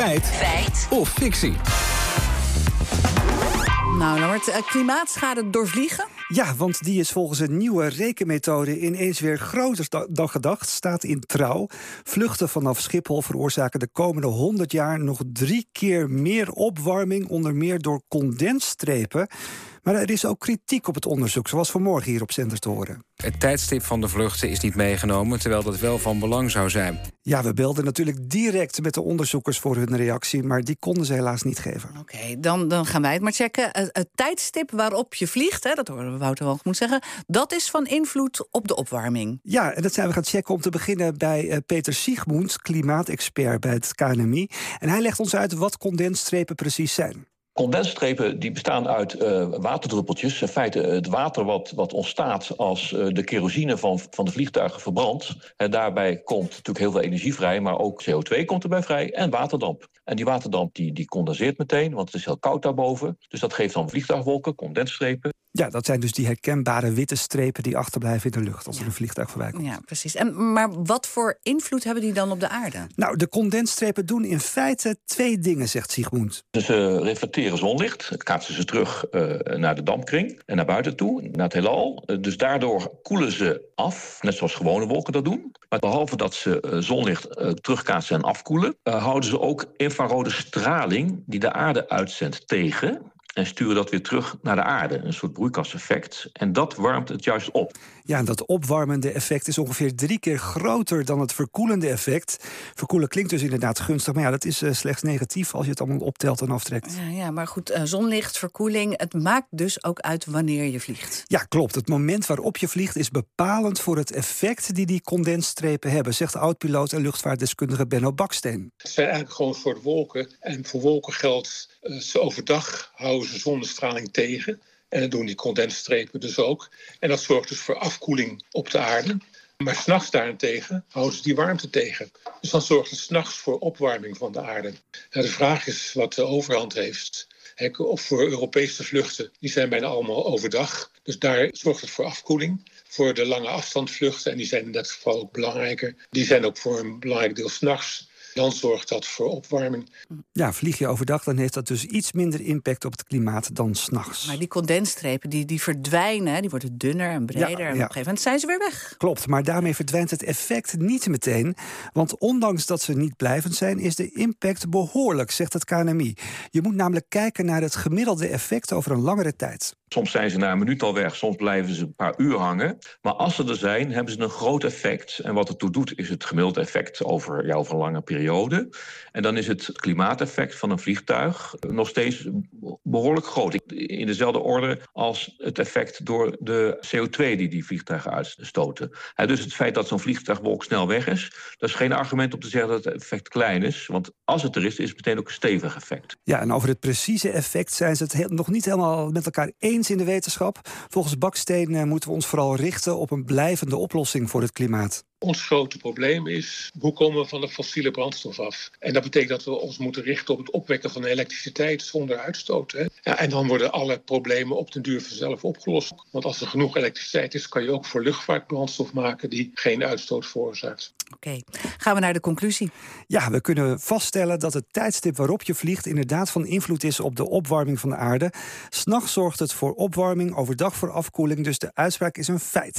Feit. Feit. Of fictie. Nou, Lambert, uh, klimaatschade doorvliegen? Ja, want die is volgens een nieuwe rekenmethode ineens weer groter dan gedacht. Staat in trouw. Vluchten vanaf Schiphol veroorzaken de komende 100 jaar nog drie keer meer opwarming, onder meer door condensstrepen. Maar er is ook kritiek op het onderzoek, zoals vanmorgen hier op Zender te horen. Het tijdstip van de vluchten is niet meegenomen, terwijl dat wel van belang zou zijn. Ja, we belden natuurlijk direct met de onderzoekers voor hun reactie, maar die konden ze helaas niet geven. Oké, dan, dan gaan wij het maar checken. Het, tijdstip waarop je vliegt, hè, dat horen we Wouter wel moet zeggen, dat is van invloed op de opwarming. Ja, en dat zijn we gaan checken om te beginnen bij uh, Peter Siegmund, klimaatexpert bij het KNMI. En hij legt ons uit wat condensstrepen precies zijn. Condensstrepen die bestaan uit uh, waterdruppeltjes. In feite het water wat, wat ontstaat als uh, de kerosine van, van de vliegtuigen verbrandt. En daarbij komt natuurlijk heel veel energie vrij, maar ook CO2 komt erbij vrij en waterdamp. En die waterdamp die, die condenseert meteen, want het is heel koud daarboven. Dus dat geeft dan vliegtuigwolken, condensstrepen. Ja, dat zijn dus die herkenbare witte strepen die achterblijven in de lucht als er een vliegtuig voorbij komt. Ja, precies. En, maar wat voor invloed hebben die dan op de aarde? Nou, de condensstrepen doen in feite twee dingen, zegt Sigmund. Ze reflecteren zonlicht, kaatsen ze terug uh, naar de dampkring en naar buiten toe, naar het heelal. Uh, dus daardoor koelen ze af, net zoals gewone wolken dat doen. Maar behalve dat ze uh, zonlicht terugkaatsen en afkoelen, houden ze ook infrarode straling die de aarde uitzendt tegen en sturen dat weer terug naar de aarde. Een soort broeikaseffect. En dat warmt het juist op. Ja, en dat opwarmende effect is ongeveer drie keer groter dan het verkoelende effect. Verkoelen klinkt dus inderdaad gunstig, maar ja, dat is uh, slechts negatief als je het allemaal optelt en aftrekt. Ja, ja maar goed, uh, zonlicht, verkoeling, het maakt dus ook uit wanneer je vliegt. Ja, klopt. Het moment waarop je vliegt is bepalend voor het effect die die condensstrepen hebben, zegt oud-piloot en luchtvaartdeskundige Benno Baksteen. Het zijn eigenlijk gewoon voor wolken. En voor wolken geldt, uh, ze overdag houden ze zonnestraling tegen. En dat doen die condensstrepen dus ook. En dat zorgt dus voor afkoeling op de aarde. Maar s'nachts daarentegen houden ze die warmte tegen. Dus dan zorgt het s'nachts voor opwarming van de aarde. Nou, de vraag is wat de overhand heeft. Of voor Europese vluchten, die zijn bijna allemaal overdag. Dus daar zorgt het voor afkoeling. Voor de lange afstandsvluchten, en die zijn in dat geval ook belangrijker, die zijn ook voor een belangrijk deel s'nachts. Dan zorgt dat voor opwarming. Ja, vlieg je overdag, dan heeft dat dus iets minder impact op het klimaat dan s'nachts. Maar die condensstrepen die, die verdwijnen, die worden dunner en breder. Ja, en op een gegeven moment zijn ze weer weg. Klopt, maar daarmee verdwijnt het effect niet meteen. Want ondanks dat ze niet blijvend zijn, is de impact behoorlijk, zegt het KNMI. Je moet namelijk kijken naar het gemiddelde effect over een langere tijd. Soms zijn ze na een minuut al weg, soms blijven ze een paar uur hangen. Maar als ze er zijn, hebben ze een groot effect. En wat het toe doet, is het gemiddelde effect over, ja, over lange periode. En dan is het klimaateffect van een vliegtuig nog steeds behoorlijk groot. In dezelfde orde als het effect door de CO2 die die vliegtuigen uitstoten. dus het feit dat zo'n vliegtuigwolk snel weg is, dat is geen argument om te zeggen dat het effect klein is. Want als het er is, is het meteen ook een stevig effect. Ja, en over het precieze effect zijn ze het nog niet helemaal met elkaar eens in de wetenschap. Volgens Baksteen uh, moeten we ons vooral richten op een blijvende oplossing voor het klimaat. Ons grote probleem is hoe komen we van de fossiele brandstof af? En dat betekent dat we ons moeten richten op het opwekken van elektriciteit zonder uitstoot. Hè? Ja, en dan worden alle problemen op den duur vanzelf opgelost. Want als er genoeg elektriciteit is, kan je ook voor luchtvaart brandstof maken die geen uitstoot veroorzaakt. Oké, okay. gaan we naar de conclusie. Ja, we kunnen vaststellen dat het tijdstip waarop je vliegt inderdaad van invloed is op de opwarming van de aarde. S'nachts zorgt het voor opwarming, overdag voor afkoeling, dus de uitspraak is een feit.